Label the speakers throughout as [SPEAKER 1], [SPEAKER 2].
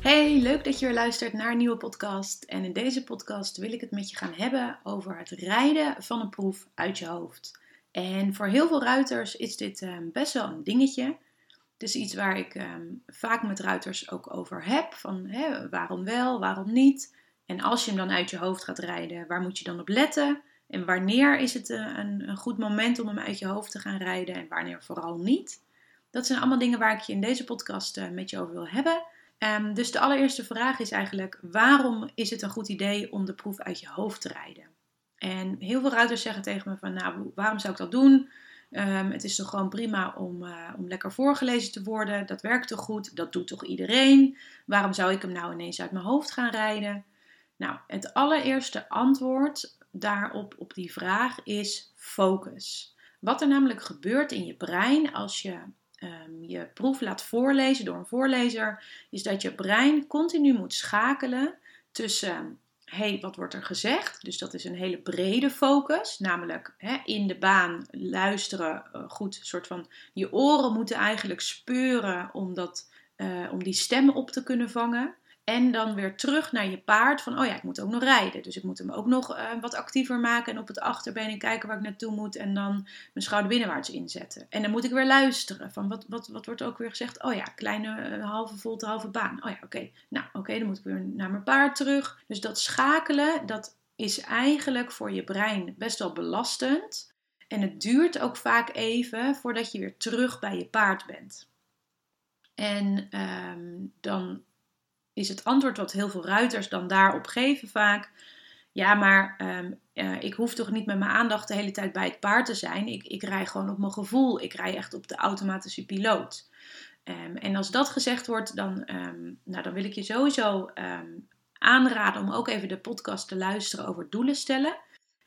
[SPEAKER 1] Hey, leuk dat je weer luistert naar een nieuwe podcast. En in deze podcast wil ik het met je gaan hebben over het rijden van een proef uit je hoofd. En voor heel veel ruiters is dit um, best wel een dingetje. Het is iets waar ik um, vaak met ruiters ook over heb. Van waarom wel, waarom niet? En als je hem dan uit je hoofd gaat rijden, waar moet je dan op letten? En wanneer is het uh, een, een goed moment om hem uit je hoofd te gaan rijden en wanneer vooral niet? Dat zijn allemaal dingen waar ik je in deze podcast uh, met je over wil hebben. Um, dus de allereerste vraag is eigenlijk: waarom is het een goed idee om de proef uit je hoofd te rijden? En heel veel ruiters zeggen tegen me van, nou, waarom zou ik dat doen? Um, het is toch gewoon prima om, uh, om lekker voorgelezen te worden. Dat werkt toch goed? Dat doet toch iedereen? Waarom zou ik hem nou ineens uit mijn hoofd gaan rijden? Nou, het allereerste antwoord daarop op die vraag is focus. Wat er namelijk gebeurt in je brein als je um, je proef laat voorlezen door een voorlezer, is dat je brein continu moet schakelen tussen hey, wat wordt er gezegd? Dus dat is een hele brede focus, namelijk in de baan luisteren, uh, goed, soort van je oren moeten eigenlijk speuren om, dat, uh, om die stemmen op te kunnen vangen. En dan weer terug naar je paard. Van, oh ja, ik moet ook nog rijden. Dus ik moet hem ook nog uh, wat actiever maken. En op het achterbeen kijken waar ik naartoe moet. En dan mijn schouder binnenwaarts inzetten. En dan moet ik weer luisteren. Van, wat, wat, wat wordt ook weer gezegd? Oh ja, kleine uh, halve volte, halve baan. Oh ja, oké. Nou, oké, dan moet ik weer naar mijn paard terug. Dus dat schakelen, dat is eigenlijk voor je brein best wel belastend. En het duurt ook vaak even voordat je weer terug bij je paard bent. En um, dan is het antwoord wat heel veel ruiters dan daarop geven vaak. Ja, maar um, uh, ik hoef toch niet met mijn aandacht de hele tijd bij het paard te zijn. Ik, ik rij gewoon op mijn gevoel. Ik rij echt op de automatische piloot. Um, en als dat gezegd wordt, dan, um, nou, dan wil ik je sowieso aanraden om ook even de podcast te luisteren over doelen stellen.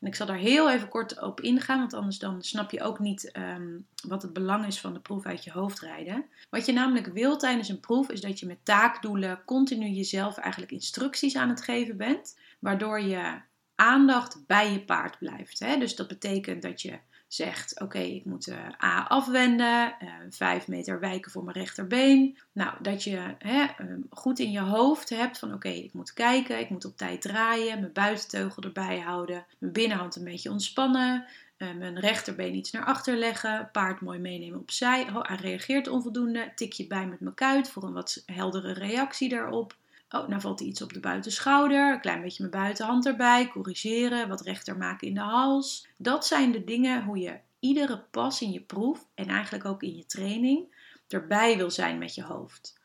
[SPEAKER 1] En ik zal daar heel even kort op ingaan, want anders dan snap je ook niet um, wat het belang is van de proef uit je hoofd rijden. Wat je namelijk wil tijdens een proef is dat je met taakdoelen continu jezelf eigenlijk instructies aan het geven bent, waardoor je aandacht bij je paard blijft. Hè? Dus dat betekent dat je zegt: Oké, ik moet uh, A afwenden, uh, vijf meter wijken voor mijn rechterbeen. Nou, dat je hè, um, goed in je hoofd hebt van: Oké, ik moet kijken, ik moet op tijd draaien, mijn buitenteugel erbij houden, mijn binnenhand een beetje ontspannen. Uh, mijn rechterbeen iets naar achter leggen, paard mooi meenemen opzij. Oh, hij reageert onvoldoende. Tik je bij met mijn kuit voor een wat heldere reactie daarop. Oh, nou valt iets op de buitenschouder. Een klein beetje mijn buitenhand erbij. Corrigeren. Wat rechter maken in de hals. Dat zijn de dingen hoe je iedere pas in je proef en eigenlijk ook in je training erbij wil zijn met je hoofd.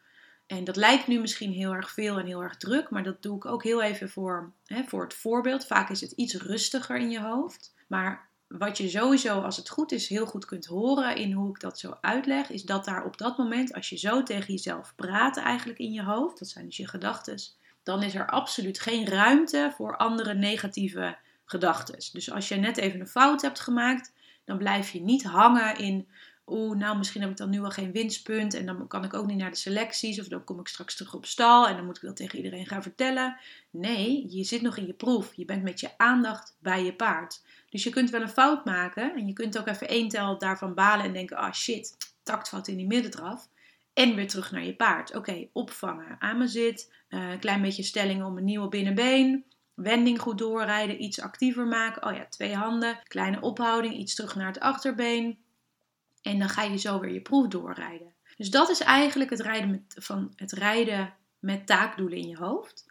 [SPEAKER 1] En dat lijkt nu misschien heel erg veel en heel erg druk, maar dat doe ik ook heel even voor, hè, voor het voorbeeld. Vaak is het iets rustiger in je hoofd. Maar wat je sowieso, als het goed is, heel goed kunt horen in hoe ik dat zo uitleg, is dat daar op dat moment, als je zo tegen jezelf praat eigenlijk in je hoofd, dat zijn dus je gedachten, dan is er absoluut geen ruimte voor andere negatieve gedachten. Dus als je net even een fout hebt gemaakt, dan blijf je niet hangen in, oeh, nou misschien heb ik dan nu al geen winstpunt en dan kan ik ook niet naar de selecties of dan kom ik straks terug op stal en dan moet ik dat tegen iedereen gaan vertellen. Nee, je zit nog in je proef. Je bent met je aandacht bij je paard. Dus je kunt wel een fout maken en je kunt ook even één tel daarvan balen en denken: ah shit, taktfout in die middendraf. En weer terug naar je paard. Oké, opvangen, aan mijn zit, uh, klein beetje stelling om een nieuwe binnenbeen. Wending goed doorrijden, iets actiever maken. Oh ja, twee handen, kleine ophouding, iets terug naar het achterbeen. En dan ga je zo weer je proef doorrijden. Dus dat is eigenlijk het rijden van het rijden met taakdoelen in je hoofd.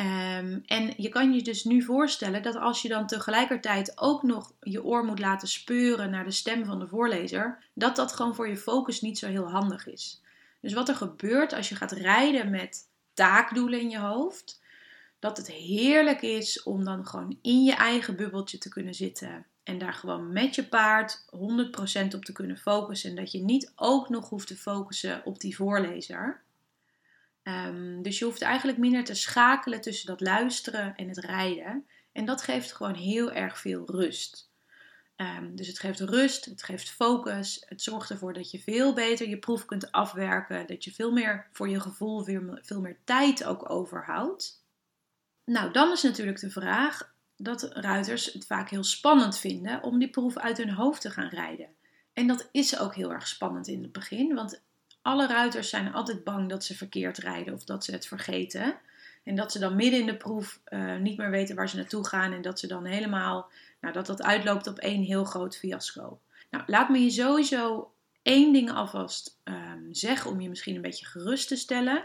[SPEAKER 1] Um, en je kan je dus nu voorstellen dat als je dan tegelijkertijd ook nog je oor moet laten speuren naar de stem van de voorlezer, dat dat gewoon voor je focus niet zo heel handig is. Dus wat er gebeurt als je gaat rijden met taakdoelen in je hoofd, dat het heerlijk is om dan gewoon in je eigen bubbeltje te kunnen zitten en daar gewoon met je paard 100% op te kunnen focussen en dat je niet ook nog hoeft te focussen op die voorlezer. Ehm, dus je hoeft eigenlijk minder te schakelen tussen dat luisteren en het rijden. En dat geeft gewoon heel erg veel rust. Ehm, dus het geeft rust, het geeft focus. Het zorgt ervoor dat je veel beter je proef kunt afwerken. Dat je veel meer voor je gevoel veel, veel meer tijd ook overhoudt. Nou, dan is natuurlijk de vraag dat ruiters het vaak heel spannend vinden om die proef uit hun hoofd te gaan rijden. En dat is ook heel erg spannend in het begin, want alle ruiters zijn altijd bang dat ze verkeerd rijden of dat ze het vergeten. En dat ze dan midden in de proef uh, niet meer weten waar ze naartoe gaan en dat ze dan helemaal, nou, dat dat uitloopt op één heel groot fiasco. Nou, laat me je sowieso één ding alvast um, zeggen om je misschien een beetje gerust te stellen.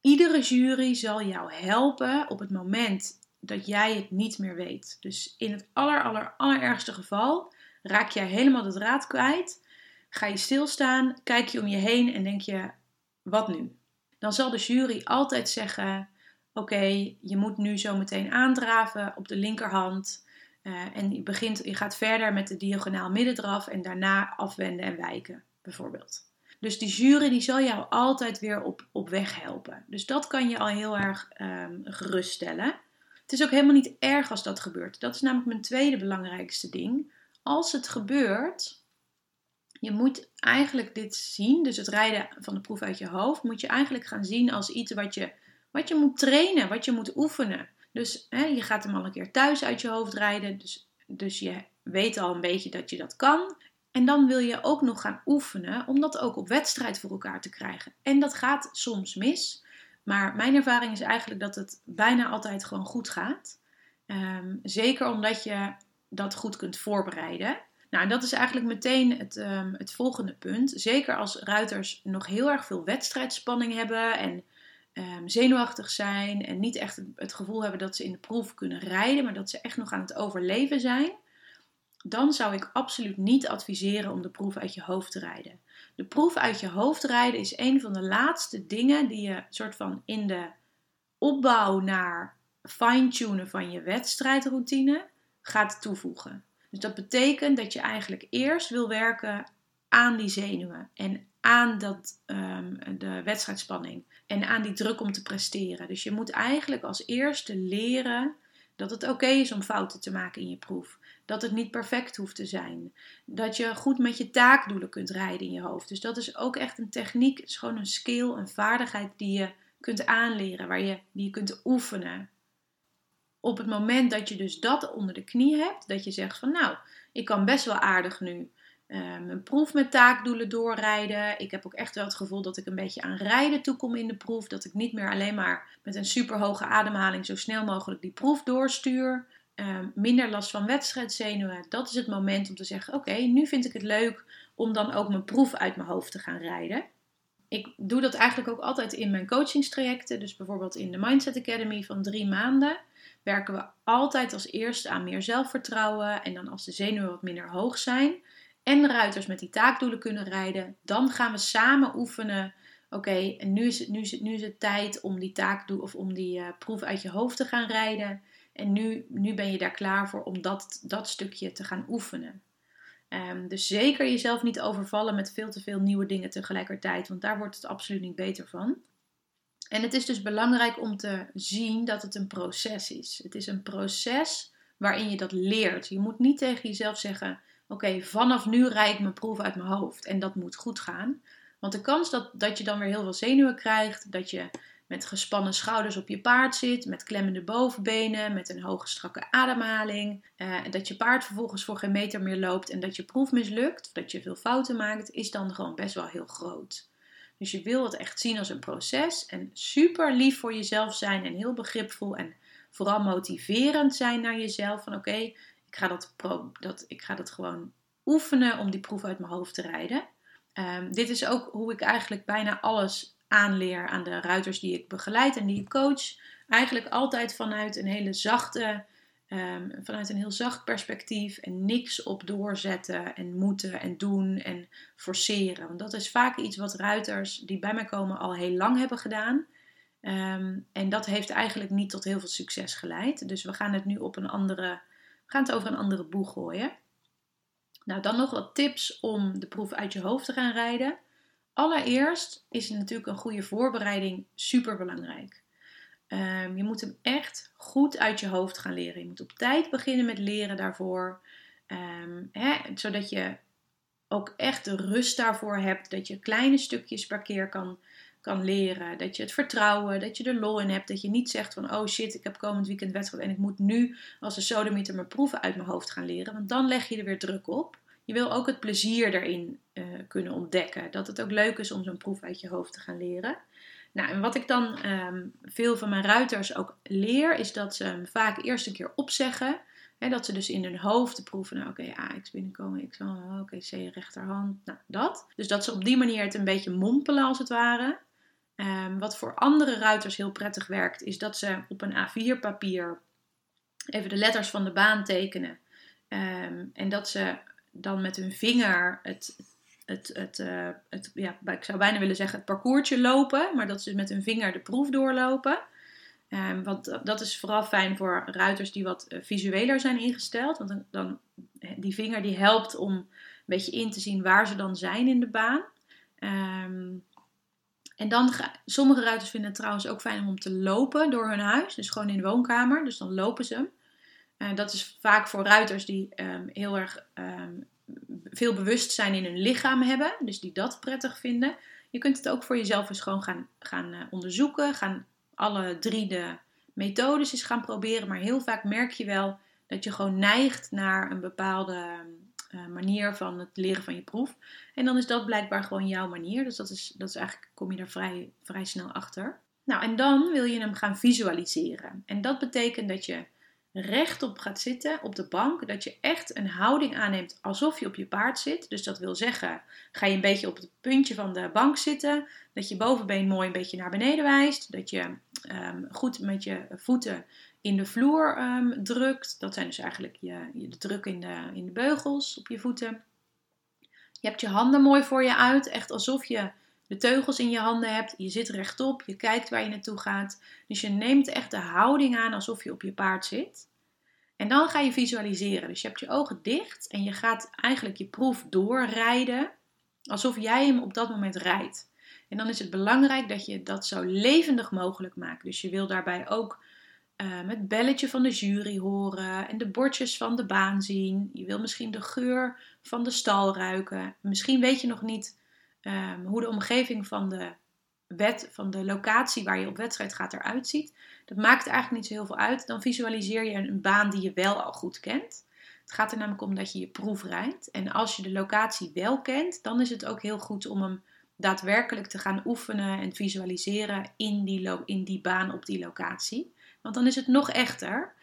[SPEAKER 1] Iedere jury zal jou helpen op het moment dat jij het niet meer weet. Dus in het aller, aller, allerergste geval raak jij helemaal de draad kwijt. Ga je stilstaan, kijk je om je heen en denk je, wat nu? Dan zal de jury altijd zeggen, oké, je moet nu zo meteen aandraven op de linkerhand. Uh, en je, begint, je gaat verder met de diagonaal middendraf en daarna afwenden en wijken, bijvoorbeeld. Dus die jury die zal jou altijd weer op, op weg helpen. Dus dat kan je al heel erg um, geruststellen. Het is ook helemaal niet erg als dat gebeurt. Dat is namelijk mijn tweede belangrijkste ding. Als het gebeurt, je moet eigenlijk dit zien, dus het rijden van de proef uit je hoofd, moet je eigenlijk gaan zien als iets wat je, wat je moet trainen, wat je moet oefenen. Dus hè, je gaat hem al een keer thuis uit je hoofd rijden, dus, dus je weet al een beetje dat je dat kan. En dan wil je ook nog gaan oefenen om dat ook op wedstrijd voor elkaar te krijgen. En dat gaat soms mis. Maar mijn ervaring is eigenlijk dat het bijna altijd gewoon goed gaat. Um, zeker omdat je dat goed kunt voorbereiden. Nou, dat is eigenlijk meteen het, um, het volgende punt. Zeker als ruiters nog heel erg veel wedstrijdspanning hebben en um, zenuwachtig zijn en niet echt het, het gevoel hebben dat ze in de proef kunnen rijden, maar dat ze echt nog aan het overleven zijn dan zou ik absoluut niet adviseren om de proef uit je hoofd te rijden. De proef uit je hoofd rijden is een van de laatste dingen die je soort van in de opbouw naar fine-tunen van je wedstrijdroutine gaat toevoegen. Dus dat betekent dat je eigenlijk eerst wil werken aan die zenuwen en aan dat, um, de wedstrijdspanning en aan die druk om te presteren. Dus je moet eigenlijk als eerste leren dat het oké is om fouten te maken in je proef. Dat het niet perfect hoeft te zijn. Dat je goed met je taakdoelen kunt rijden in je hoofd. Dus dat is ook echt een techniek. Het is gewoon een skill, een vaardigheid die je kunt aanleren. Waar je, die je kunt oefenen. Op het moment dat je dus dat onder de knie hebt. Dat je zegt van nou, ik kan best wel aardig nu um, een proef met taakdoelen doorrijden. Ik heb ook echt wel het gevoel dat ik een beetje aan rijden toekom in de proef. Dat ik niet meer alleen maar met een super hoge ademhaling zo snel mogelijk die proef doorstuur. Um, minder last van wedstrijdzenuwen. Dat is het moment om te zeggen: Oké, nu vind ik het leuk om dan ook mijn proef uit mijn hoofd te gaan rijden. Ik doe dat eigenlijk ook altijd in mijn coachingstrajecten. Dus bijvoorbeeld in de Mindset Academy van drie maanden werken we altijd als eerste aan meer zelfvertrouwen. En dan als de zenuwen wat minder hoog zijn, en de ruiters met die taakdoelen kunnen rijden. Dan gaan we samen oefenen. Oké, en nu is, het, nu, is het, nu is het tijd om die taakdoel of om die uh, proef uit je hoofd te gaan rijden. En nu, nu ben je daar klaar voor om dat, dat stukje te gaan oefenen. Um, dus zeker jezelf niet overvallen met veel te veel nieuwe dingen tegelijkertijd, want daar wordt het absoluut niet beter van. En het is dus belangrijk om te zien dat het een proces is. Het is een proces waarin je dat leert. Je moet niet tegen jezelf zeggen: oké, vanaf nu rij ik mijn proef uit mijn hoofd en dat moet goed gaan. Want de kans dat, dat je dan weer heel veel zenuwen krijgt, dat je met gespannen schouders op je paard zit, met klemmende bovenbenen, met een hoge strakke ademhaling, eh, dat je paard vervolgens voor geen meter meer loopt en dat je proef mislukt, dat je veel fouten maakt, is dan gewoon best wel heel groot. Dus je wil het echt zien als een proces en super lief voor jezelf zijn en heel begripvol en vooral motiverend zijn naar jezelf. Van oké, ik ga dat, dat, ik ga dat gewoon oefenen om die proef uit mijn hoofd te rijden. Um, dit is ook hoe ik eigenlijk bijna alles aanleer aan de ruiters die ik begeleid en die ik coach. Eigenlijk altijd vanuit een hele zachte, um, vanuit een heel zacht perspectief en niks op doorzetten en moeten en doen en forceren. Want dat is vaak iets wat ruiters die bij mij komen al heel lang hebben gedaan. Um, en dat heeft eigenlijk niet tot heel veel succes geleid. Dus we gaan het nu op een andere we gaan het over een andere boeg gooien. Nou, dan nog wat tips om de proef uit je hoofd te gaan rijden. allereerst is natuurlijk een goede voorbereiding super belangrijk. Ehm, je moet hem echt goed uit je hoofd gaan leren. Je moet op tijd beginnen met leren daarvoor. Um, hè, zodat je ook echt de rust daarvoor hebt. Dat je kleine stukjes per keer kan, kan leren. Dat je het vertrouwen, dat je er lol in hebt. Dat je niet zegt van oh shit, ik heb komend weekend wedstrijd en ik moet nu als een sodemieter mijn proeven uit mijn hoofd gaan leren. Want dan leg je er weer druk op. Je wil ook het plezier erin uh, kunnen ontdekken. Dat het ook leuk is om zo'n proef uit je hoofd te gaan leren. Nou, en wat ik dan um, veel van mijn ruiters ook leer, is dat ze hem vaak eerst een keer opzeggen. Hè, dat ze dus in hun hoofd proeven, nou oké, okay, A, X binnenkomen, X, oké, okay, C, rechterhand, nou dat. Dus dat ze op die manier het een beetje mompelen als het ware. Um, wat voor andere ruiters heel prettig werkt, is dat ze op een A4 papier even de letters van de baan tekenen. Um, en dat ze dan met hun vinger het, het, het, uh, het, ja, ik zou bijna willen zeggen het parcoursje lopen, maar dat ze met hun vinger de proef doorlopen. Um, want dat is vooral fijn voor ruiters die wat uh, visueler zijn ingesteld. Want dan, dan, die vinger die helpt om een beetje in te zien waar ze dan zijn in de baan. Um, en dan, sommige ruiters vinden het trouwens ook fijn om te lopen door hun huis. Dus gewoon in de woonkamer. Dus dan lopen ze hem. Uh, dat is vaak voor ruiters die um, heel erg veel bewustzijn in hun lichaam hebben. Dus die dat prettig vinden. Je kunt het ook voor jezelf eens gewoon gaan, gaan uh, onderzoeken. Gaan alle drie de methodes eens gaan proberen. Maar heel vaak merk je wel dat je gewoon neigt naar een bepaalde uh, manier van het leren van je proef. En dan is dat blijkbaar gewoon jouw manier. Dus dat is, dat is eigenlijk, kom je er vrij, vrij snel achter. Nou, en dan wil je hem gaan visualiseren. En dat betekent dat je rechtop gaat zitten op de bank. Dat je echt een houding aanneemt alsof je op je paard zit. Dus dat wil zeggen, ga je een beetje op het puntje van de bank zitten. Dat je bovenbeen mooi een beetje naar beneden wijst. Dat je um, goed met je voeten in de vloer um, drukt. Dat zijn dus eigenlijk je, je, de druk in de, in de beugels op je voeten. Je hebt je handen mooi voor je uit. Echt alsof je de teugels in je handen hebt. Je zit rechtop, je kijkt waar je naartoe gaat. Dus je neemt echt de houding aan alsof je op je paard zit. En dan ga je visualiseren. Dus je hebt je ogen dicht en je gaat eigenlijk je proef doorrijden alsof jij hem op dat moment rijdt. En dan is het belangrijk dat je dat zo levendig mogelijk maakt. Dus je wil daarbij ook um, het belletje van de jury horen en de bordjes van de baan zien. Je wil misschien de geur van de stal ruiken. Misschien weet je nog niet um, hoe de omgeving van de wet, van de locatie waar je op wedstrijd gaat eruit ziet. Dat maakt eigenlijk niet zo heel veel uit. Dan visualiseer je een baan die je wel al goed kent. Het gaat er namelijk om dat je je proef rijdt. En als je de locatie wel kent, dan is het ook heel goed om hem daadwerkelijk te gaan oefenen en visualiseren in die, in die baan op die locatie. Want dan is het nog echter.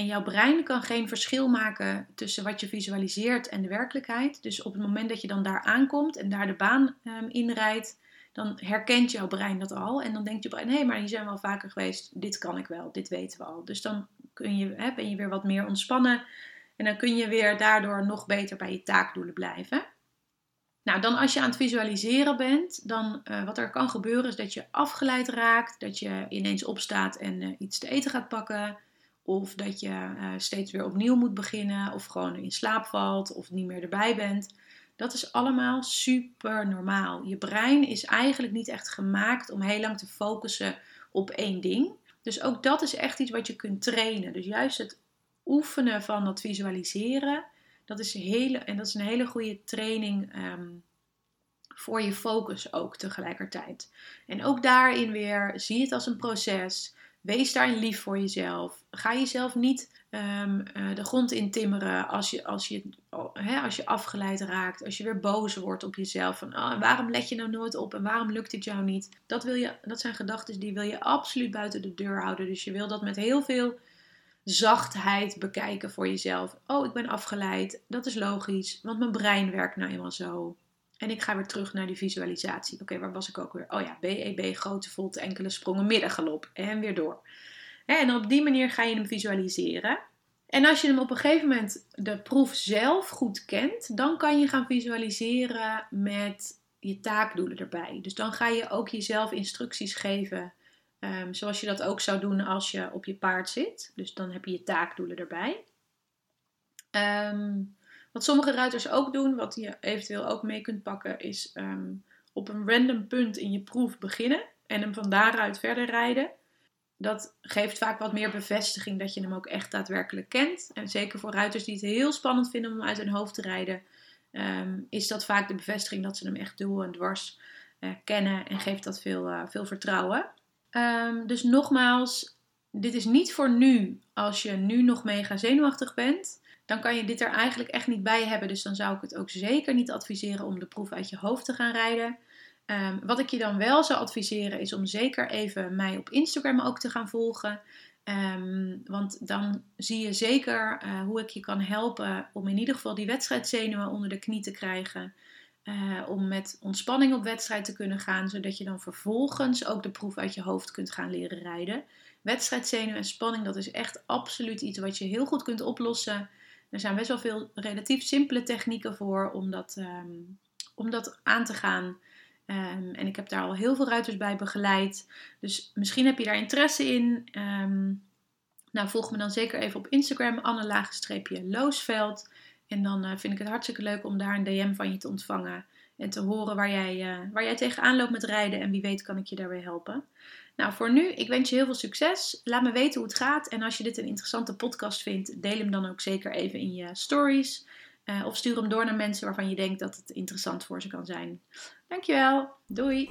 [SPEAKER 1] En jouw brein kan geen verschil maken tussen wat je visualiseert en de werkelijkheid. Dus op het moment dat je dan daar aankomt en daar de baan um, inrijdt, dan herkent jouw brein dat al. En dan denkt je brein, hé, hey, maar hier zijn we al vaker geweest. Dit kan ik wel, dit weten we al. Dus dan kun je, hè, ben je weer wat meer ontspannen. En dan kun je weer daardoor nog beter bij je taakdoelen blijven. Nou, dan als je aan het visualiseren bent, dan uh, wat er kan gebeuren is dat je afgeleid raakt, dat je ineens opstaat en uh, iets te eten gaat pakken, of dat je uh, steeds weer opnieuw moet beginnen, of gewoon in slaap valt, of niet meer erbij bent. Dat is allemaal super normaal. Je brein is eigenlijk niet echt gemaakt om heel lang te focussen op één ding. Dus ook dat is echt iets wat je kunt trainen. Dus juist het oefenen van dat visualiseren dat is, hele, en dat is een hele goede training um, voor je focus ook tegelijkertijd. En ook daarin weer, zie het als een proces. Wees daarin lief voor jezelf. Ga jezelf niet um, uh, de grond in timmeren als je, als, je, hè, als je afgeleid raakt. Als je weer boos wordt op jezelf. Van oh, waarom let je nou nooit op en waarom lukt dit jou niet? Dat, wil je, dat zijn gedachten die wil je absoluut buiten de deur houden. Dus je wil dat met heel veel zachtheid bekijken voor jezelf. Oh, ik ben afgeleid. Dat is logisch, want mijn brein werkt nou eenmaal zo. En ik ga weer terug naar die visualisatie. Oké, waar was ik ook weer? Oh ja, BEB, grote volte, enkele sprongen, middengalop. En weer door. En op die manier ga je hem visualiseren. En als je hem op een gegeven moment de proef zelf goed kent, dan kan je gaan visualiseren met je taakdoelen erbij. Dus dan ga je ook jezelf instructies geven Um, zoals je dat ook zou doen als je op je paard zit. Dus dan heb je je taakdoelen erbij. Um, wat sommige ruiters ook doen, wat je eventueel ook mee kunt pakken, is um, op een random punt in je proef beginnen en hem van daaruit verder rijden. Dat geeft vaak wat meer bevestiging dat je hem ook echt daadwerkelijk kent. En zeker voor ruiters die het heel spannend vinden om uit hun hoofd te rijden, ehm, is dat vaak de bevestiging dat ze hem echt dubbel en dwars uh, kennen en geeft dat veel, uh, veel vertrouwen. Um, dus nogmaals, dit is niet voor nu als je nu nog mega zenuwachtig bent. Dan kan je dit er eigenlijk echt niet bij hebben. Dus dan zou ik het ook zeker niet adviseren om de proef uit je hoofd te gaan rijden. Um, wat ik je dan wel zou adviseren is om zeker even mij op Instagram ook te gaan volgen. Um, want dan zie je zeker uh, hoe ik je kan helpen om in ieder geval die wedstrijdzenuwen onder de knie te krijgen. Uh, om met ontspanning op wedstrijd te kunnen gaan, zodat je dan vervolgens ook de proef uit je hoofd kunt gaan leren rijden. Wedstrijdzenuw en spanning, dat is echt absoluut iets wat je heel goed kunt oplossen. Er zijn best wel veel relatief simpele technieken voor om dat, um, om dat aan te gaan. Um, en ik heb daar al heel veel ruiters bij begeleid. Dus misschien heb je daar interesse in. Um, nou, volg me dan zeker even op Instagram, Anne-Loosveld. En dan uh, vind ik het hartstikke leuk om daar een DM van je te ontvangen. En te horen waar jij, uh, waar jij tegenaan loopt met rijden. En wie weet kan ik je daarbij helpen. Nou, voor nu, ik wens je heel veel succes. Laat me weten hoe het gaat. En als je dit een interessante podcast vindt, deel hem dan ook zeker even in je stories. Uh, of stuur hem door naar mensen waarvan je denkt dat het interessant voor ze kan zijn. Dankjewel. Doei.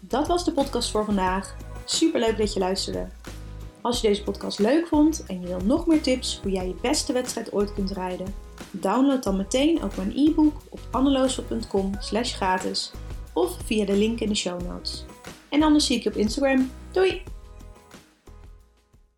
[SPEAKER 1] Dat was de podcast voor vandaag. Super leuk dat je luisterde. Als je deze podcast leuk vond en je wil nog meer tips hoe jij je beste wedstrijd ooit kunt rijden, download dan meteen ook mijn e-book op anneloosel.com gratis of via de link in de show notes. En anders zie ik je op Instagram. Doei!